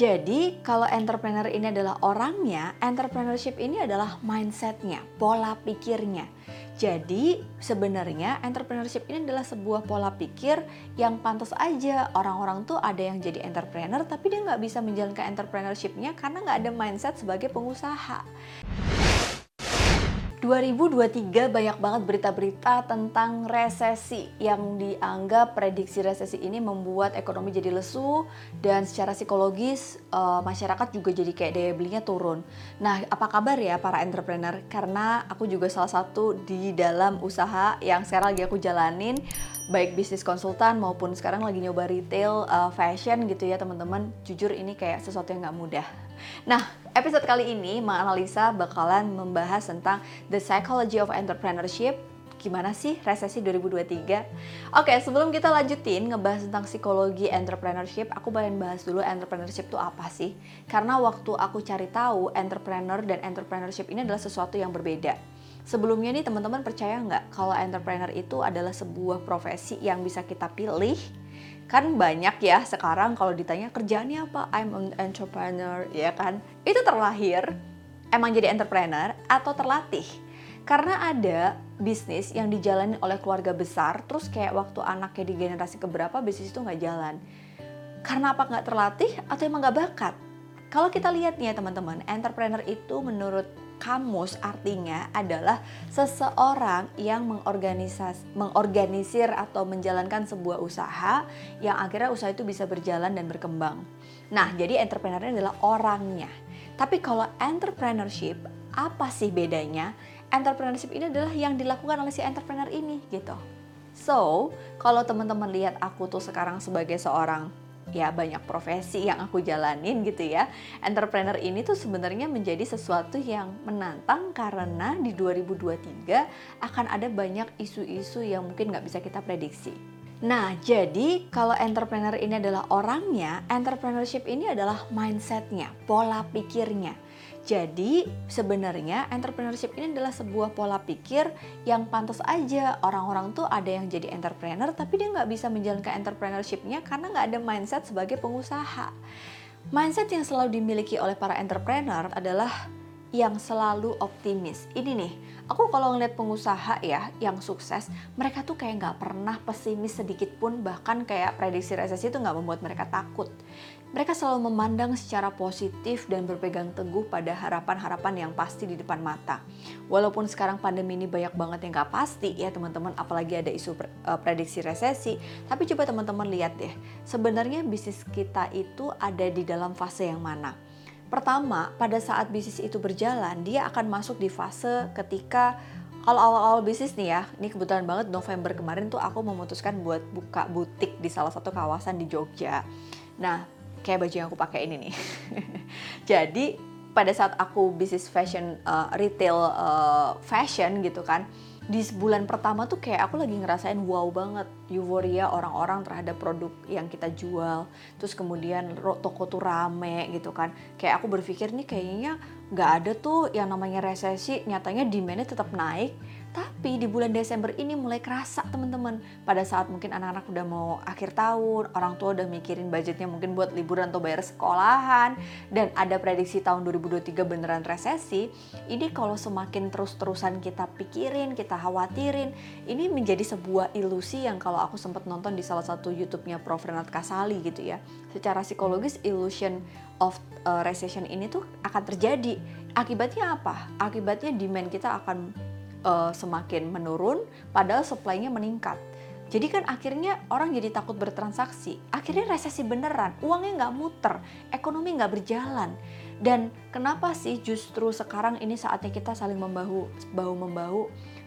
Jadi kalau entrepreneur ini adalah orangnya, entrepreneurship ini adalah mindsetnya, pola pikirnya. Jadi sebenarnya entrepreneurship ini adalah sebuah pola pikir yang pantas aja orang-orang tuh ada yang jadi entrepreneur tapi dia nggak bisa menjalankan entrepreneurshipnya karena nggak ada mindset sebagai pengusaha. 2023 banyak banget berita-berita tentang resesi yang dianggap prediksi resesi ini membuat ekonomi jadi lesu dan secara psikologis uh, masyarakat juga jadi kayak daya belinya turun. Nah, apa kabar ya para entrepreneur? Karena aku juga salah satu di dalam usaha yang sekarang lagi aku jalanin baik bisnis konsultan maupun sekarang lagi nyoba retail uh, fashion gitu ya teman-teman. Jujur ini kayak sesuatu yang nggak mudah. Nah, episode kali ini menganalisa bakalan membahas tentang the psychology of entrepreneurship gimana sih resesi 2023? Oke, sebelum kita lanjutin ngebahas tentang psikologi entrepreneurship, aku pengen bahas dulu entrepreneurship itu apa sih? Karena waktu aku cari tahu entrepreneur dan entrepreneurship ini adalah sesuatu yang berbeda. Sebelumnya nih teman-teman percaya nggak kalau entrepreneur itu adalah sebuah profesi yang bisa kita pilih kan banyak ya sekarang kalau ditanya kerjaannya apa? I'm an entrepreneur ya kan? Itu terlahir emang jadi entrepreneur atau terlatih? Karena ada bisnis yang dijalani oleh keluarga besar terus kayak waktu anaknya di generasi keberapa bisnis itu nggak jalan. Karena apa nggak terlatih atau emang nggak bakat? Kalau kita lihat nih ya teman-teman entrepreneur itu menurut kamus artinya adalah seseorang yang mengorganisir atau menjalankan sebuah usaha yang akhirnya usaha itu bisa berjalan dan berkembang. Nah, jadi entrepreneur adalah orangnya. Tapi kalau entrepreneurship, apa sih bedanya? Entrepreneurship ini adalah yang dilakukan oleh si entrepreneur ini gitu. So, kalau teman-teman lihat aku tuh sekarang sebagai seorang ya banyak profesi yang aku jalanin gitu ya. Entrepreneur ini tuh sebenarnya menjadi sesuatu yang menantang karena di 2023 akan ada banyak isu-isu yang mungkin nggak bisa kita prediksi. Nah, jadi kalau entrepreneur ini adalah orangnya, entrepreneurship ini adalah mindsetnya, pola pikirnya. Jadi sebenarnya entrepreneurship ini adalah sebuah pola pikir yang pantas aja orang-orang tuh ada yang jadi entrepreneur tapi dia nggak bisa menjalankan entrepreneurshipnya karena nggak ada mindset sebagai pengusaha. Mindset yang selalu dimiliki oleh para entrepreneur adalah yang selalu optimis. Ini nih, aku kalau ngeliat pengusaha ya yang sukses, mereka tuh kayak nggak pernah pesimis sedikit pun, bahkan kayak prediksi resesi itu nggak membuat mereka takut. Mereka selalu memandang secara positif dan berpegang teguh pada harapan-harapan yang pasti di depan mata. Walaupun sekarang pandemi ini banyak banget yang nggak pasti ya teman-teman, apalagi ada isu eh, prediksi resesi, tapi coba teman-teman lihat deh, sebenarnya bisnis kita itu ada di dalam fase yang mana Pertama, pada saat bisnis itu berjalan, dia akan masuk di fase ketika kalau awal-awal bisnis nih ya, ini kebetulan banget November kemarin tuh aku memutuskan buat buka butik di salah satu kawasan di Jogja. Nah, kayak baju yang aku pakai ini nih. Jadi pada saat aku bisnis fashion uh, retail uh, fashion gitu kan, di bulan pertama tuh kayak aku lagi ngerasain wow banget euforia orang-orang terhadap produk yang kita jual. Terus kemudian toko tuh rame gitu kan. Kayak aku berpikir nih kayaknya nggak ada tuh yang namanya resesi nyatanya demandnya tetap naik tapi di bulan Desember ini mulai kerasa teman-teman. Pada saat mungkin anak-anak udah mau akhir tahun, orang tua udah mikirin budgetnya mungkin buat liburan atau bayar sekolahan, dan ada prediksi tahun 2023 beneran resesi. Ini kalau semakin terus-terusan kita pikirin, kita khawatirin, ini menjadi sebuah ilusi yang kalau aku sempat nonton di salah satu YouTube-nya Prof Renat Kasali gitu ya. Secara psikologis illusion of uh, recession ini tuh akan terjadi. Akibatnya apa? Akibatnya demand kita akan uh, semakin menurun padahal supply-nya meningkat. Jadi kan akhirnya orang jadi takut bertransaksi. Akhirnya resesi beneran, uangnya nggak muter, ekonomi nggak berjalan. Dan kenapa sih justru sekarang ini saatnya kita saling membahu bahu membahu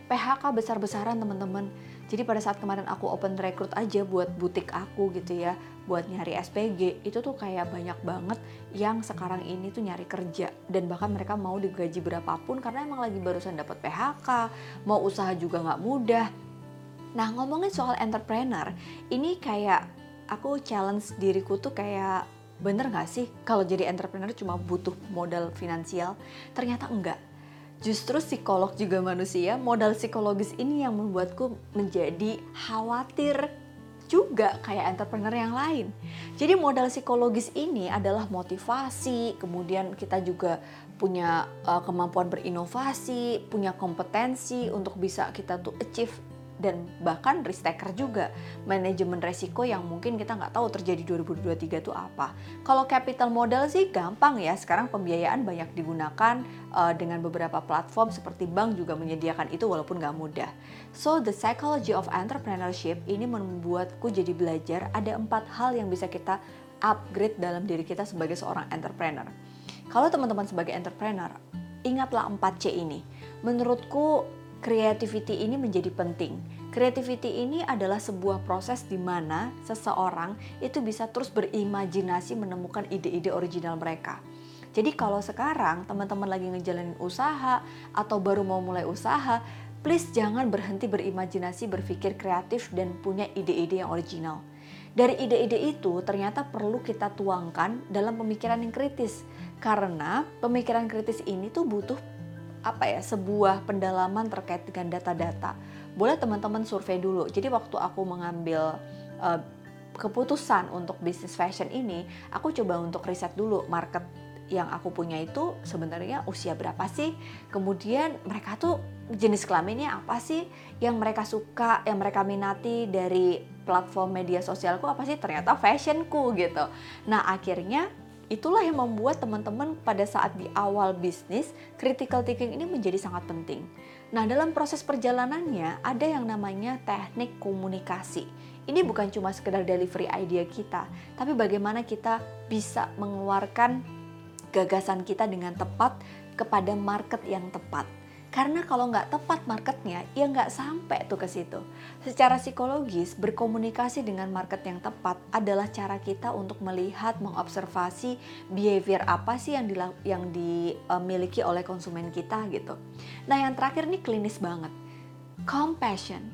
PHK besar-besaran teman-teman. Jadi pada saat kemarin aku open recruit aja buat butik aku gitu ya, buat nyari SPG, itu tuh kayak banyak banget yang sekarang ini tuh nyari kerja dan bahkan mereka mau digaji berapapun karena emang lagi barusan dapat PHK, mau usaha juga nggak mudah. Nah ngomongin soal entrepreneur, ini kayak aku challenge diriku tuh kayak bener gak sih kalau jadi entrepreneur cuma butuh modal finansial? Ternyata enggak justru psikolog juga manusia, modal psikologis ini yang membuatku menjadi khawatir juga kayak entrepreneur yang lain. Jadi modal psikologis ini adalah motivasi, kemudian kita juga punya uh, kemampuan berinovasi, punya kompetensi untuk bisa kita tuh achieve dan bahkan risk taker juga manajemen resiko yang mungkin kita nggak tahu terjadi 2023 itu apa. Kalau capital modal sih gampang ya, sekarang pembiayaan banyak digunakan uh, dengan beberapa platform seperti bank juga menyediakan itu walaupun nggak mudah. So the psychology of entrepreneurship ini membuatku jadi belajar ada empat hal yang bisa kita upgrade dalam diri kita sebagai seorang entrepreneur. Kalau teman-teman sebagai entrepreneur, ingatlah 4C ini. Menurutku creativity ini menjadi penting. Creativity ini adalah sebuah proses di mana seseorang itu bisa terus berimajinasi menemukan ide-ide original mereka. Jadi kalau sekarang teman-teman lagi ngejalanin usaha atau baru mau mulai usaha, please jangan berhenti berimajinasi, berpikir kreatif dan punya ide-ide yang original. Dari ide-ide itu ternyata perlu kita tuangkan dalam pemikiran yang kritis. Karena pemikiran kritis ini tuh butuh apa ya sebuah pendalaman terkait dengan data-data. Boleh teman-teman survei dulu. Jadi waktu aku mengambil uh, keputusan untuk bisnis fashion ini, aku coba untuk riset dulu market yang aku punya itu sebenarnya usia berapa sih? Kemudian mereka tuh jenis kelaminnya apa sih yang mereka suka, yang mereka minati dari platform media sosialku apa sih? Ternyata fashionku gitu. Nah, akhirnya Itulah yang membuat teman-teman pada saat di awal bisnis, critical thinking ini menjadi sangat penting. Nah, dalam proses perjalanannya ada yang namanya teknik komunikasi. Ini bukan cuma sekedar delivery idea kita, tapi bagaimana kita bisa mengeluarkan gagasan kita dengan tepat kepada market yang tepat. Karena kalau nggak tepat marketnya, ya nggak sampai tuh ke situ. Secara psikologis, berkomunikasi dengan market yang tepat adalah cara kita untuk melihat, mengobservasi behavior apa sih yang, yang dimiliki oleh konsumen kita gitu. Nah yang terakhir nih klinis banget. Compassion.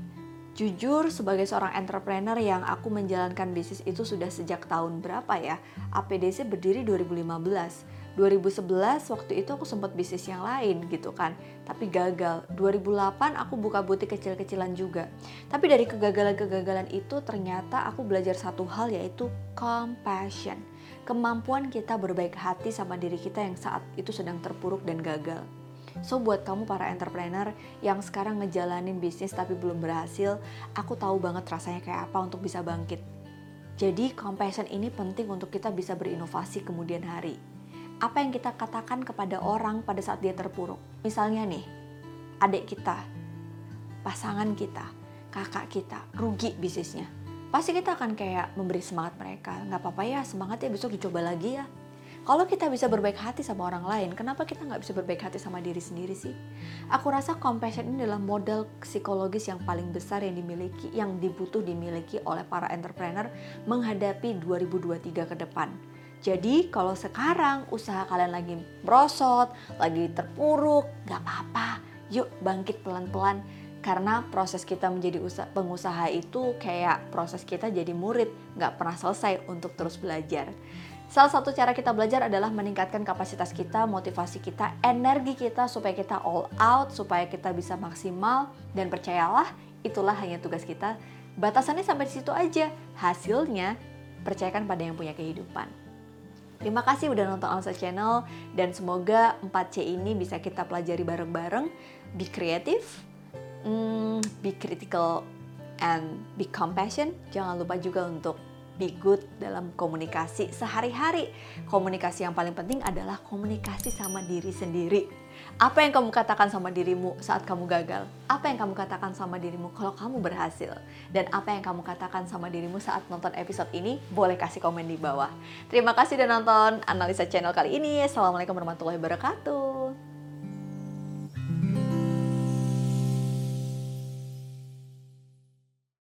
Jujur sebagai seorang entrepreneur yang aku menjalankan bisnis itu sudah sejak tahun berapa ya? APDC berdiri 2015 2011 waktu itu aku sempat bisnis yang lain gitu kan. Tapi gagal. 2008 aku buka butik kecil-kecilan juga. Tapi dari kegagalan-kegagalan itu ternyata aku belajar satu hal yaitu compassion. Kemampuan kita berbaik hati sama diri kita yang saat itu sedang terpuruk dan gagal. So buat kamu para entrepreneur yang sekarang ngejalanin bisnis tapi belum berhasil, aku tahu banget rasanya kayak apa untuk bisa bangkit. Jadi compassion ini penting untuk kita bisa berinovasi kemudian hari apa yang kita katakan kepada orang pada saat dia terpuruk. Misalnya nih, adik kita, pasangan kita, kakak kita, rugi bisnisnya. Pasti kita akan kayak memberi semangat mereka. Nggak apa-apa ya, semangat ya besok dicoba lagi ya. Kalau kita bisa berbaik hati sama orang lain, kenapa kita nggak bisa berbaik hati sama diri sendiri sih? Aku rasa compassion ini adalah modal psikologis yang paling besar yang dimiliki, yang dibutuh dimiliki oleh para entrepreneur menghadapi 2023 ke depan jadi kalau sekarang usaha kalian lagi merosot, lagi terpuruk, gak apa-apa. Yuk bangkit pelan-pelan. Karena proses kita menjadi pengusaha itu kayak proses kita jadi murid, gak pernah selesai untuk terus belajar. Salah satu cara kita belajar adalah meningkatkan kapasitas kita, motivasi kita, energi kita supaya kita all out, supaya kita bisa maksimal dan percayalah itulah hanya tugas kita. Batasannya sampai di situ aja. Hasilnya percayakan pada yang punya kehidupan. Terima kasih udah nonton Alsa Channel dan semoga 4C ini bisa kita pelajari bareng-bareng. Be creative, mm, be critical, and be compassion. Jangan lupa juga untuk be good dalam komunikasi sehari-hari. Komunikasi yang paling penting adalah komunikasi sama diri sendiri. Apa yang kamu katakan sama dirimu saat kamu gagal? Apa yang kamu katakan sama dirimu kalau kamu berhasil? Dan apa yang kamu katakan sama dirimu saat nonton episode ini? Boleh kasih komen di bawah. Terima kasih udah nonton analisa channel kali ini. Assalamualaikum warahmatullahi wabarakatuh.